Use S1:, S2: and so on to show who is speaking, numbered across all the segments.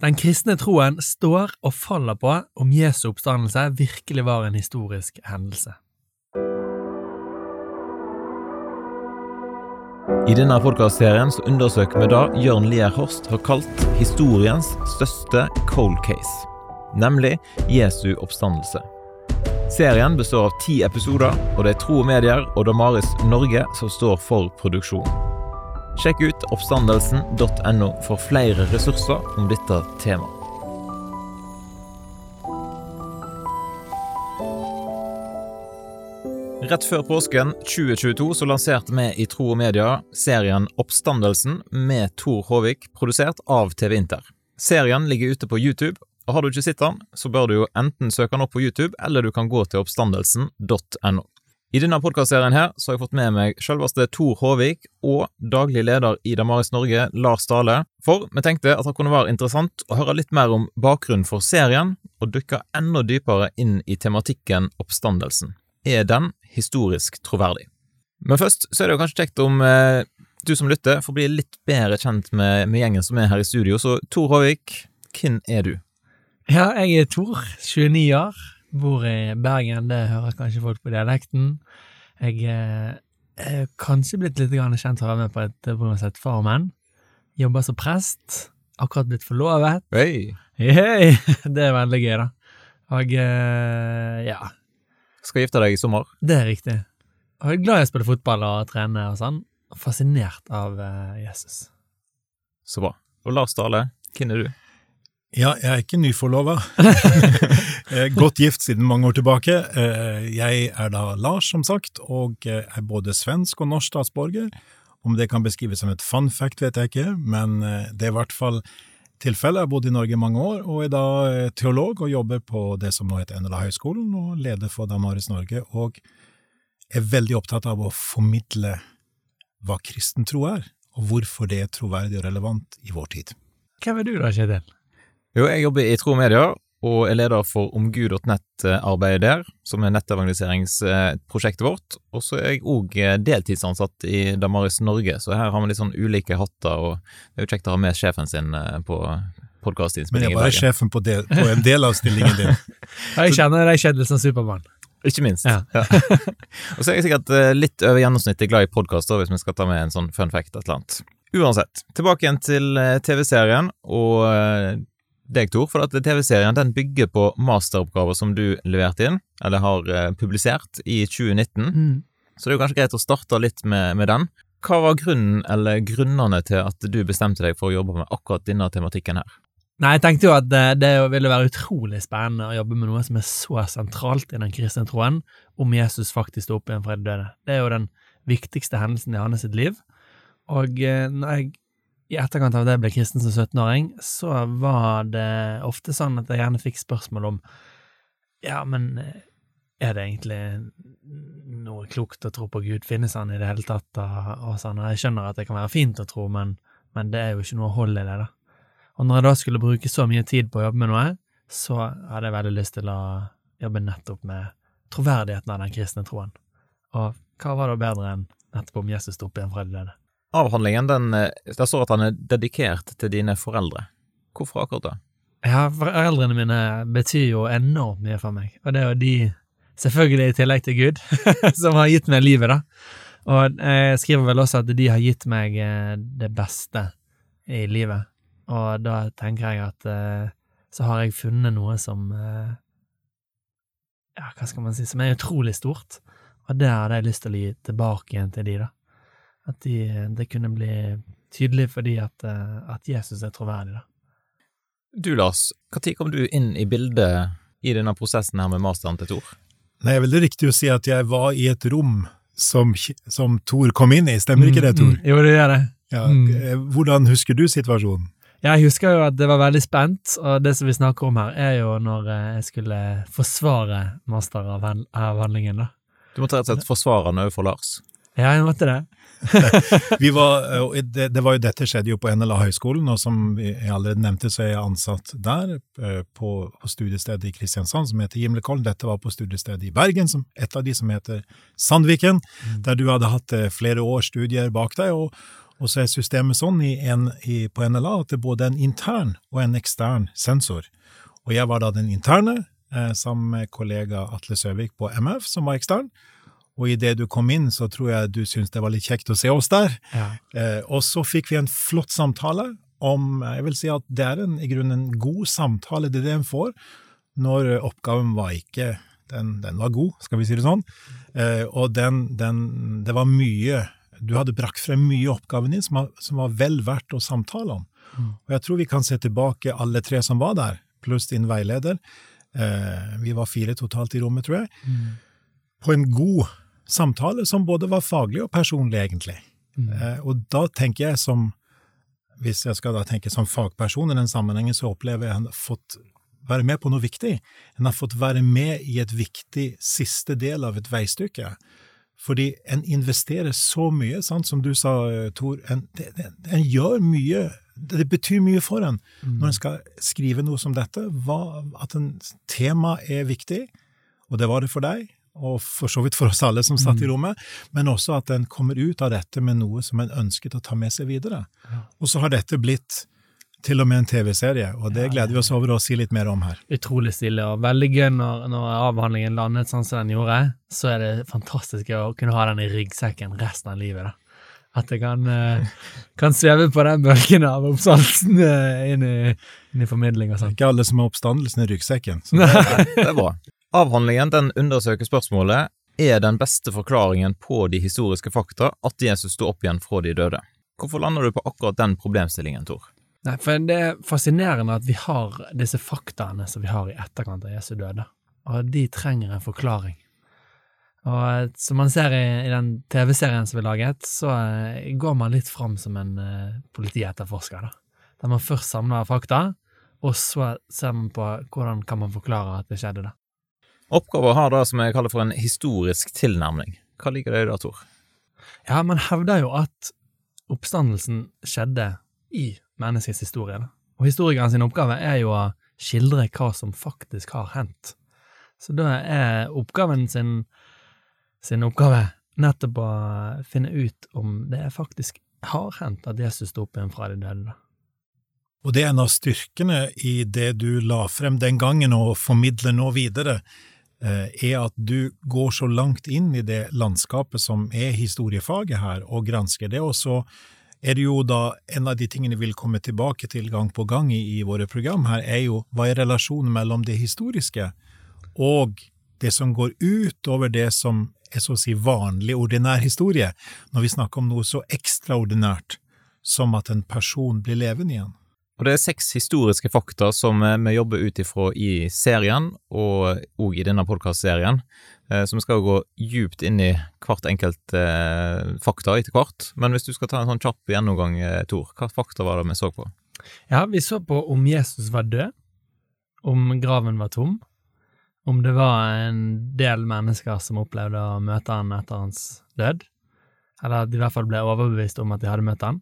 S1: Den kristne troen står og faller på om Jesu oppstandelse virkelig var en historisk hendelse.
S2: I denne podkastserien undersøker vi det Jørn Lier Horst har kalt historiens største cold case, nemlig Jesu oppstandelse. Serien består av ti episoder, og det er Tro og Medier og Damaris Norge som står for produksjonen. Sjekk ut oppstandelsen.no for flere ressurser om dette temaet. Rett før påsken 2022 så lanserte vi i Tro og Media serien Oppstandelsen med Tor Håvik, produsert av TV Inter. Serien ligger ute på YouTube, og har du ikke sett den, så bør du jo enten søke den opp på YouTube, eller du kan gå til oppstandelsen.no. I denne podkastserien her så har jeg fått med meg selveste Tor Håvik og daglig leder i Damaris Norge, Lars Dale, for vi tenkte at det kunne være interessant å høre litt mer om bakgrunnen for serien, og dykke enda dypere inn i tematikken oppstandelsen. Er den historisk troverdig? Men først så er det jo kanskje kjekt om eh, du som lytter får bli litt bedre kjent med, med gjengen som er her i studio, så Tor Håvik, hvem er du?
S1: Ja, jeg er Tor, 29 år. Bor i Bergen, det hører kanskje folk på dialekten. Jeg eh, er kanskje blitt litt kjent for å være med på et program som heter Farmen. Jobber som prest. Akkurat blitt forlovet.
S2: Hey.
S1: Hey, det er veldig gøy, da. Og eh, ja.
S2: Skal gifte deg i sommer?
S1: Det er riktig. Og jeg er glad i å spille fotball og trene og sånn. Fascinert av eh, Jesus.
S2: Så bra. Og Lars Dale, hvem er du?
S3: Ja, jeg er ikke nyforlova. Godt gift siden mange år tilbake. Eh, jeg er da Lars, som sagt, og eh, er både svensk og norsk statsborger. Om det kan beskrives som et fun fact, vet jeg ikke, men eh, det er i hvert fall tilfellet. Jeg har bodd i Norge i mange år, og er da teolog og jobber på det som nå heter NLA Høgskolen, og leder for Damaris Norge, og er veldig opptatt av å formidle hva kristen tro er, og hvorfor det er troverdig og relevant i vår tid.
S1: Hvem er du da, Kjetil?
S2: Jo, jeg jobber i Tro og Media, og er leder for omgud.nett-arbeidet der, som er nettevangeliseringsprosjektet vårt. Og så er jeg òg deltidsansatt i Damaris Norge, så her har vi litt sånn ulike hatter, og det er jo kjekt å ha med sjefen sin eh, på podkastinnspillingen.
S3: Men jeg er bare sjefen på, del, på, en del av stillingen din.
S1: jeg kjenner deg kjedelig som Supermann.
S2: Ikke minst. Ja. ja. og så er jeg sikkert eh, litt over gjennomsnittet glad i podkaster, hvis vi skal ta med en sånn fun fact et eller annet. Uansett, tilbake igjen til eh, TV-serien, og deg, Tor, for at TV-serien den bygger på masteroppgaver som du leverte inn, eller har eh, publisert, i 2019. Mm. Så det er jo kanskje greit å starte litt med, med, den. Hva var grunnen, eller grunnene til at du bestemte deg for å jobbe med akkurat denne tematikken her?
S1: Nei, jeg tenkte jo at det, det, ville være utrolig spennende å jobbe med noe som er så sentralt i den kristne troen, om Jesus faktisk sto opp igjen fra de døde. Det er jo den viktigste hendelsen i hans liv. Og eh, når jeg i etterkant av det jeg ble kristen som 17-åring, så var det ofte sånn at jeg gjerne fikk spørsmål om ja, men eh, er det egentlig noe klokt å tro på Gud? Finnes han i det hele tatt? Og, sånn. Jeg skjønner at det kan være fint å tro, men, men det er jo ikke noe hold i det, da. Og når jeg da skulle bruke så mye tid på å jobbe med noe, så hadde jeg veldig lyst til å jobbe nettopp med troverdigheten av den kristne troen. Og hva var da bedre enn nettopp om Jesus sto opp igjen fra de døde?
S2: Avhandlingen, den, eh, der står at han er dedikert til dine foreldre. Hvorfor akkurat det?
S1: Ja, foreldrene mine betyr jo enormt mye for meg, og det er jo de, selvfølgelig i tillegg til Gud, som har gitt meg livet, da. Og jeg skriver vel også at de har gitt meg eh, det beste i livet, og da tenker jeg at eh, så har jeg funnet noe som Ja, hva skal man si, som er utrolig stort, og det hadde jeg lyst til å gi tilbake igjen til de, da. At de, det kunne bli tydelig fordi at, eh, at Jesus er troverdig, da.
S2: Du, Lars, når kom du inn i bildet i denne prosessen her med masteren til Tor?
S3: Nei, det er veldig riktig å si at jeg var i et rom som, som Tor kom inn i, stemmer mm, ikke det, Tor?
S1: Mm, jo, det gjør det.
S3: Ja, mm. Eh, hvordan husker du situasjonen?
S1: Jeg husker jo at det var veldig spent, og det som vi snakker om her, er jo når eh, jeg skulle forsvare masteravhandlingen, da.
S2: Du måtte rett og slett forsvare den overfor Lars?
S1: Ja, jeg måtte det.
S3: vi var, det, det, var jo Dette skjedde jo på NLA høgskolen, og som jeg allerede nevnte, så er jeg ansatt der, eh, på, på studiestedet i Kristiansand som heter Gimlekollen. Dette var på studiestedet i Bergen, som et av de som heter Sandviken, mm. der du hadde hatt eh, flere års studier bak deg. og Og så er systemet sånn i en, i, på NLA at det er både en intern og en ekstern sensor. Og jeg var da den interne, eh, sammen med kollega Atle Søvik på MF, som var ekstern. Og idet du kom inn, så tror jeg du syntes det var litt kjekt å se oss der.
S1: Ja.
S3: Eh, og så fikk vi en flott samtale om Jeg vil si at det er en, i grunnen en god samtale, det er det en får, når oppgaven var ikke den, den var god, skal vi si det sånn. Eh, og den, den Det var mye Du hadde brakt frem mye oppgaven din som som var vel verdt å samtale om. Og jeg tror vi kan se tilbake, alle tre som var der, pluss din veileder. Eh, vi var fire totalt i rommet, tror jeg. På en god samtale som både var faglig og personlig, egentlig. Eh, og da tenker jeg som Hvis jeg skal da tenke som fagperson i den sammenhengen, så opplever jeg at jeg har fått være med på noe viktig. En har fått være med i et viktig siste del av et veistykke. Fordi en investerer så mye, sant, som du sa, Tor. En, det, en gjør mye. Det, det betyr mye for en når en skal skrive noe som dette. Hva, at en tema er viktig, og det var det for deg, og for så vidt for oss alle som satt i rommet, men også at en kommer ut av dette med noe som en ønsket å ta med seg videre. Og så har dette blitt til og med en TV-serie, og det gleder vi oss over å si litt mer om her.
S1: Utrolig stilig, og veldig gøy når, når avhandlingen landet sånn som den gjorde. Så er det fantastisk å kunne ha den i ryggsekken resten av livet. da. At jeg kan, eh, kan sveve på den bølgen av oppstandelsen eh, inn, i- inn i formidling og sånn.
S3: Ikke alle som har oppstandelsen i ryggsekken. Så
S2: det, det er bra. Avhandlingen den undersøker spørsmålet er den beste forklaringen på de historiske fakta at Jesus sto opp igjen fra de døde. Hvorfor lander du på akkurat den problemstillingen, Tor?
S1: Nei, for det er fascinerende at vi har disse faktaene som vi har i etterkant av Jesu døde, og de trenger en forklaring. Og som man ser i, i den TV-serien som vi laget, så eh, går man litt fram som en uh, politietterforsker, da. Der man først samler fakta, og så ser man på hvordan kan man forklare at det skjedde, da.
S2: Oppgaven har det som jeg kaller for en historisk tilnærming. Hva ligger det i det, Tor?
S1: Ja, man hevder jo at oppstandelsen skjedde i menneskets historie. Og historikeren sin oppgave er jo å skildre hva som faktisk har hendt. Så da er oppgaven sin, sin oppgave nettopp å finne ut om det faktisk har hendt at Jesus sto opp igjen fra de døde.
S3: Og det er en av styrkene i det du la frem den gangen og formidler nå videre, er at du går så langt inn i det landskapet som er historiefaget her, og gransker det. Og så er det jo da en av de tingene vi vil komme tilbake til gang på gang i, i våre program her, er jo hva er relasjonen mellom det historiske og det som går utover det som er så å si vanlig, ordinær historie, når vi snakker om noe så ekstraordinært som at en person blir levende igjen.
S2: Og Det er seks historiske fakta som eh, vi jobber ut ifra i serien, og òg i denne podkastserien. eh, Så vi skal gå djupt inn i hvert enkelt eh, fakta etter hvert. Men hvis du skal ta en sånn kjapp gjennomgang, Tor, hva fakta var det vi så på?
S1: Ja, vi så på om Jesus var død, om graven var tom, om det var en del mennesker som opplevde å møte han etter hans død, eller at de i hvert fall ble overbevist om at de hadde møtt han.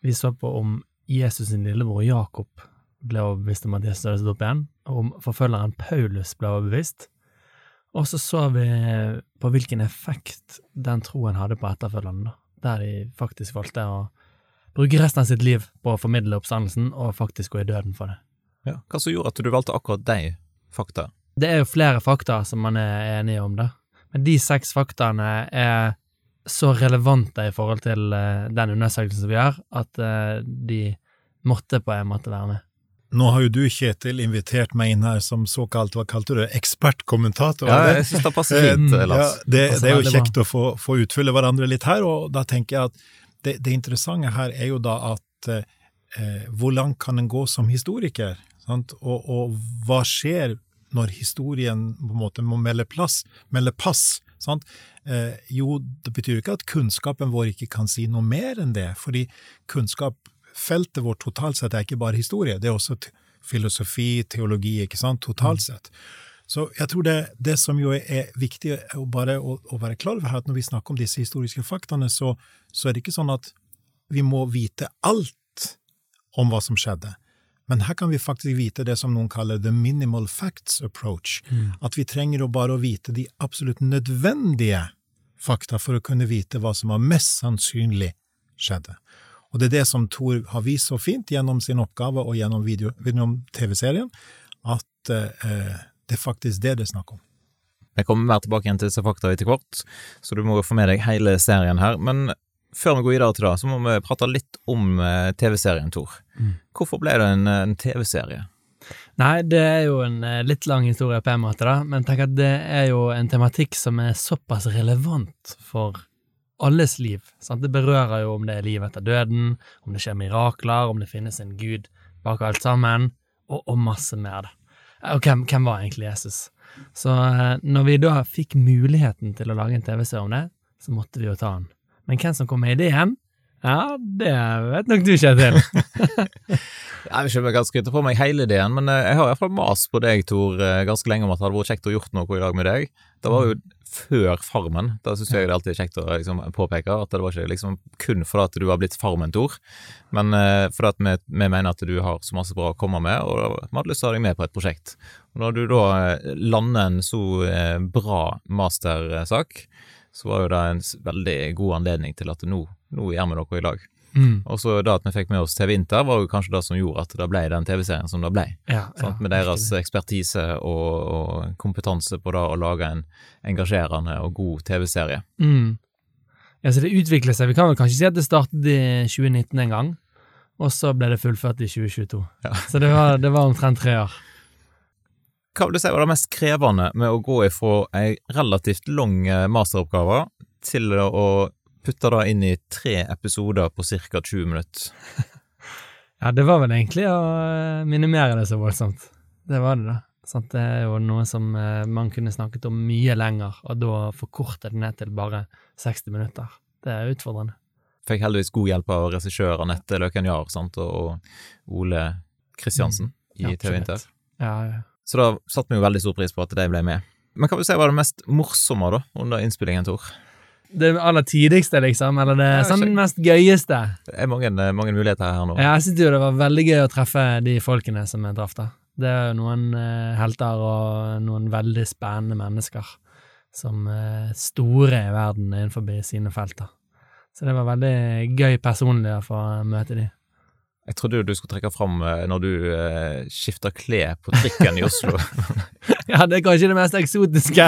S1: Vi så på om Jesus sin lillebror Jakob ble overbevist om at Jesus hadde stått opp igjen, og om forfølgeren Paulus ble overbevist. Og så så vi på hvilken effekt den troen hadde på etterfølgerne, der de faktisk valgte å bruke resten av sitt liv på å formidle oppstandelsen, og faktisk gå i døden for det.
S2: Ja. Hva som gjorde at du valgte akkurat de fakta?
S1: Det er jo flere fakta som man er enige om, da. Men de seks faktaene er så relevante i forhold til eh, den undersøkelsen som vi gjør, at eh, de måtte på en måte være med.
S3: Nå har jo du, Kjetil, invitert meg inn her som såkalt, hva kalte du det, ekspertkommentator.
S2: Ja, jeg synes det passer fint,
S3: Eh,
S2: Lars.
S3: Ja, det, det er jo kjekt å få, få utfylle hverandre litt her, og da tenker jeg at det, det interessante her er jo da at eh, hvor langt kan en gå som historiker? Sant? Og, og hva skjer når historien på en måte må melde, plass, melde pass? Sant? Eh, jo, det betyr jo ikke at kunnskapen vår ikke kan si noe mer enn det, fordi kunnskapsfeltet vårt totalt sett er ikke bare historie, det er også filosofi, teologi, ikke sant, totalt sett. Så jeg tror det, det som jo er viktig å bare å, å være klar over her, at når vi snakker om disse historiske faktaene, så, så er det ikke sånn at vi må vite alt om hva som skjedde. Men her kan vi faktisk vite det som noen kaller the minimal facts approach. At vi trenger å bare å vite de absolutt nødvendige fakta for å kunne vite hva som var mest sannsynlig skjedde. Og det er det som Thor har vist så fint gjennom sin oppgave og gjennom, gjennom TV-serien, at eh, det er faktisk det det er snakk om.
S2: Vi kommer mer tilbake igjen til disse fakta etter hvert, så du må få med deg hele serien her. Men før vi går videre til det, så må vi prate litt om eh, TV-serien, Tor.
S1: Mm.
S2: Hvorfor ble det en, en TV-serie?
S1: Nei, det er jo en eh, litt lang historie på en måte, da, men tenk at det er jo en tematikk som er såpass relevant for alles liv. Sant? Det berører jo om det er liv etter døden, om det skjer mirakler, om det finnes en gud bak alt sammen, og, og masse mer. da. Og hvem, hvem var egentlig Jesus? Så eh, når vi da fikk muligheten til å lage en TV-serie om det, så måtte vi jo ta den. Men hvem som kom med ideen? Ja, det vet nok du, Kjetil.
S2: Jeg vil ikke om jeg kan skryte på meg hele ideen, men eh, jeg har i hvert fall mast på deg, Tor, eh, ganske lenge om at det hadde vært kjekt å gjort noe i dag med deg. Det var jo før Farmen. Da syns jeg det alltid er kjekt å liksom, påpeke at det var ikke liksom kun fordi du har blitt Farmen, Tor, men uh, fordi at vi, vi, mener at du har så masse bra å komme med, og vi hadde lyst til å ha deg med på et prosjekt. Og når du da eh, lander en så uh, bra mastersak, så var jo det en veldig god anledning til at nå, nå gjør vi noe i lag.
S1: Mm.
S2: Og så da at vi fikk med oss TV Inter, var jo kanskje det som gjorde at det ble den TV-serien som det ble.
S1: Ja, ja,
S2: Med deres ekspertise og, og kompetanse på det å lage en engasjerende og god TV-serie.
S1: Mm. Ja, så det utvikler seg. Vi kan vel kanskje si at det startet i 2019 en gang, og så ble det fullført i 2022.
S2: Ja.
S1: Så det var, det var omtrent tre år.
S2: Hva vil du si var det mest krevende med å gå ifra ei relativt lang eh, masteroppgave til å putte det inn i tre episoder på ca. 20 minutter?
S1: Ja, det var vel egentlig å eh, minimere det så voldsomt. Det var det, da. Sant? Det er jo noe som eh, man kunne snakket om mye lenger, og da forkorte det ned til bare 60 minutter. Det er utfordrende.
S2: Fikk heldigvis god hjelp av regissør Anette Løken Jahr og Ole Kristiansen
S1: Ja,
S2: i TV Inter.
S1: Ja, ja.
S2: Så da satte vi jo veldig stor pris på at de ble med. Men hva vil du si var det mest morsomme da, under innspillingen, Tor?
S1: Det aller tidligste, liksom, eller det sånn mest gøyeste.
S2: Det er mange, mange muligheter her nå.
S1: Ja, jeg syntes jo det var veldig gøy å treffe de folkene som jeg traff da. Det er jo noen eh, helter og noen veldig spennende mennesker som er store i verden innenfor sine felter. Så det var veldig gøy personlig å få møte de.
S2: Jeg trodde du skulle trekke fram eh, når du eh, skifta klær på trikken i Oslo.
S1: Ja, det er kanskje det mest eksotiske.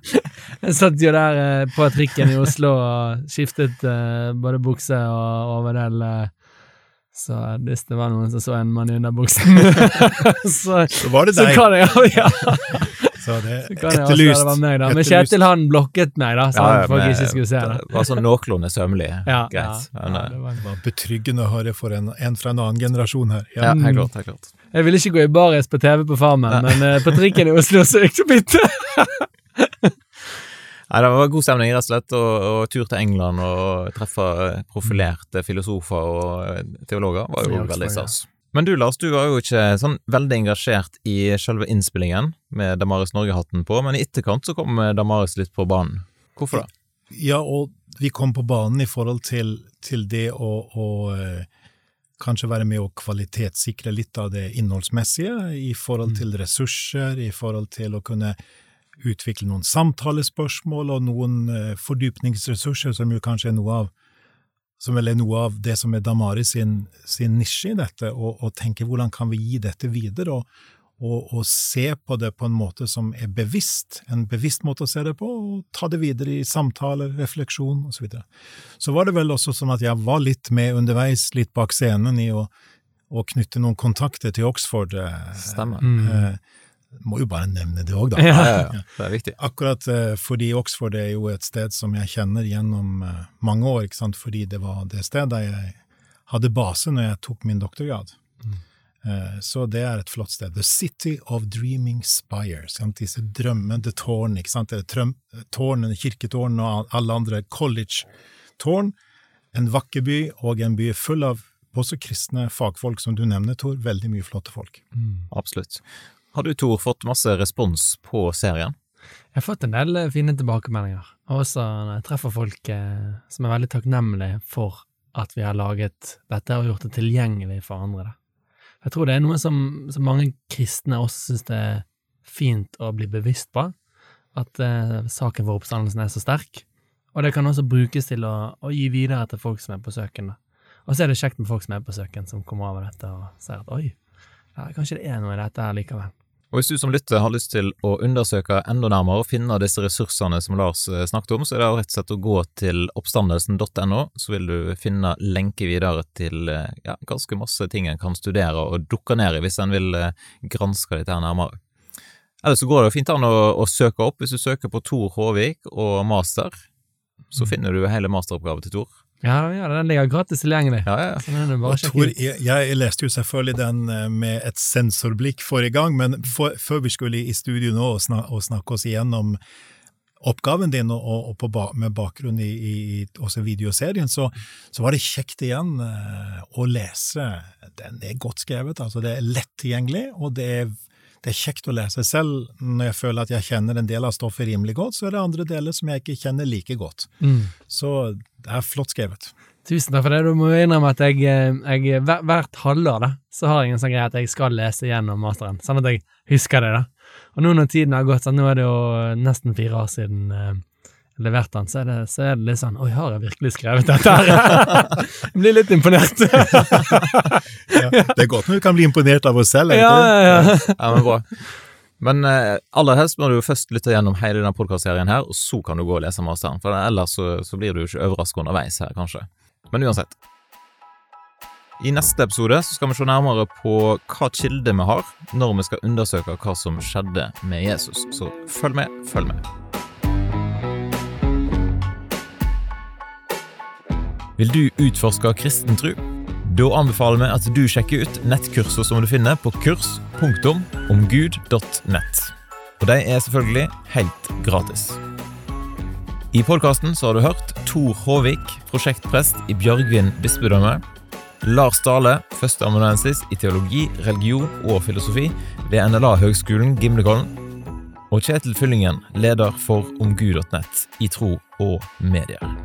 S1: jeg satt jo der eh, på trikken i Oslo og skiftet eh, både bukse og overdel. eh, så hvis det var noen som så en mann i underbuksen, så,
S3: Så var det
S1: så
S3: deg!
S1: kan jeg ja,
S3: Så det er
S1: det
S3: etterlyst.
S1: var meg, da. Men. Kjetil han blokket meg, da, så
S2: Ja,
S1: han folk ikke skulle se det.
S2: Det var sånn noenlunde sømmelig.
S1: Ja,
S2: Greit.
S1: Ja,
S2: Men,
S1: ja, det var...
S3: Det var betryggende å høre for en, en fra en annen generasjon her.
S2: ja,
S3: Ja.
S2: helt klart. helt klart.
S1: Jeg ville ikke gå i baris på TV på Farmen, men uh, på trikken i Oslo så gikk det bitte.
S2: Nei, Det var god stemning, rett og slett, og, og tur til England og treffe profilerte filosofer og eh, teologer var jo veldig
S1: ja.
S2: stas. Men du Lars, du var jo ikke sånn veldig engasjert i selve innspillingen med Damaris Norge-hatten på, men i etterkant så kom Damaris litt på banen. Hvorfor det?
S3: Ja, og vi kom på banen i forhold til, til det å, å eh, kanskje være med å kvalitetssikre litt av det innholdsmessige, i forhold til ressurser, i forhold til å kunne utvikle noen samtalespørsmål og noen eh, fordypningsressurser, som jo kanskje er noe av som vel er noe av det som er Damari sin, sin nisje i dette, og, og tenke hvordan kan vi gi dette videre, og, og, og se på det på en måte som er bevisst, en bevisst måte å se det på, og ta det videre i samtaler, refleksjon osv. Så, videre. så var det vel også sånn at jeg var litt med underveis, litt bak scenen, i å, å knytte noen kontakter til Oxford. eh,
S2: Stemmer.
S1: Mm.
S3: Eh, må jo bare nevne det òg, da.
S1: Ja.
S2: Ja, ja. Det er viktig.
S3: Akkurat eh, fordi Oxford er jo et sted som jeg kjenner gjennom eh, mange år, ikke sant? fordi det var det stedet jeg hadde base når jeg tok min doktorgrad. Mm. så det er et flott sted. The City of Dreaming Spires. Sant? Disse drømmende tårn, ikke sant? Trøm, tårnene, kirketårnene og alle andre college-tårn. En vakker by, og en by full av også kristne fagfolk, som du nevner, Tor. Veldig mye flotte folk.
S2: Absolutt. Har du, Tor, fått masse respons på serien?
S1: Jeg har fått en del eh, fine tilbakemeldinger, og også når jeg treffer folk eh, som er veldig takknemlige for at vi har laget dette og gjort det tilgjengelig for andre. Da. Jeg tror det er noe som, som mange kristne også syns det er fint å bli bevisst på, at eh, saken for oppstandelsen er så sterk, Og det kan også brukes til å, å gi videre til folk som er på søken. Og så er det kjekt med folk som er på søken, som kommer over dette og sier at oi, ja, kanskje det er noe i dette her likevel.
S2: Og hvis du som lytter har lyst til å undersøke enda nærmere og finne disse ressursene som Lars eh, snakket om, så er det rett og slett å gå til oppstandelsen.no, så vil du finne lenke videre til eh, ja, ganske masse ting en kan studere og dukke ned i hvis en vil eh, granske dette her nærmere. Ellers så går det fint an å, å søke opp. Hvis du søker på Tor Håvik og master, så finner du hele masteroppgaven til Tor.
S1: Ja, ja, den ligger gratis tilgjengelig.
S2: Ja, ja,
S1: Sånn er
S3: jeg, jeg leste jo selvfølgelig den eh, med et sensorblikk forrige gang, men for, før vi skulle i studio nå og, snak, og snakke oss igjennom oppgaven din, og, og, ba, med bakgrunn i, i, i også videoserien, så, så var det kjekt igjen eh, å lese. Den er godt skrevet, altså det er lett tilgjengelig, og det er, det er kjekt å lese. Selv når jeg føler at jeg kjenner en del av stoffet rimelig godt, så er det andre deler som jeg ikke kjenner like godt.
S1: Mm.
S3: Så det er flott skrevet.
S1: Tusen takk for det. Du må innrømme at jeg, eh, jeg hvert halvår da, så har jeg en sånn greie at jeg skal lese gjennom masteren, sånn at jeg husker det. da. Og nå når tiden har gått, sånn, nå er det jo nesten fire år siden jeg leverte den, så er, det, så er det litt sånn Oi, har jeg virkelig skrevet dette her? jeg blir litt imponert.
S3: Ja, det er godt når du kan bli imponert av oss selv. egentlig.
S1: ja, ja, ja.
S2: Ja, men bra. Men eh, aller helst må du jo først lytte gjennom hele denne podkastserien her, og så kan du gå og lese masteren, for ellers så, så blir du jo ikke overrasket underveis her, kanskje. Men uansett. I neste episode så skal vi se nærmere på hva kilde vi har når vi skal undersøke hva som skjedde med Jesus. Så følg med, følg med. Vil du utforske kristen tro? Da anbefaler vi at du sjekker ut nettkurser som du finner på kurs.omgud.nett. Og de er selvfølgelig helt gratis. I podkasten har du hørt Tor Håvik, prosjektprest i Bjørgvin bispedømme. Lars Dale, førsteamanuensis i teologi, religion og filosofi ved NLA-høgskolen Gimlekollen. Og Kjetil Fyllingen, leder for omgud.nett i tro og medier.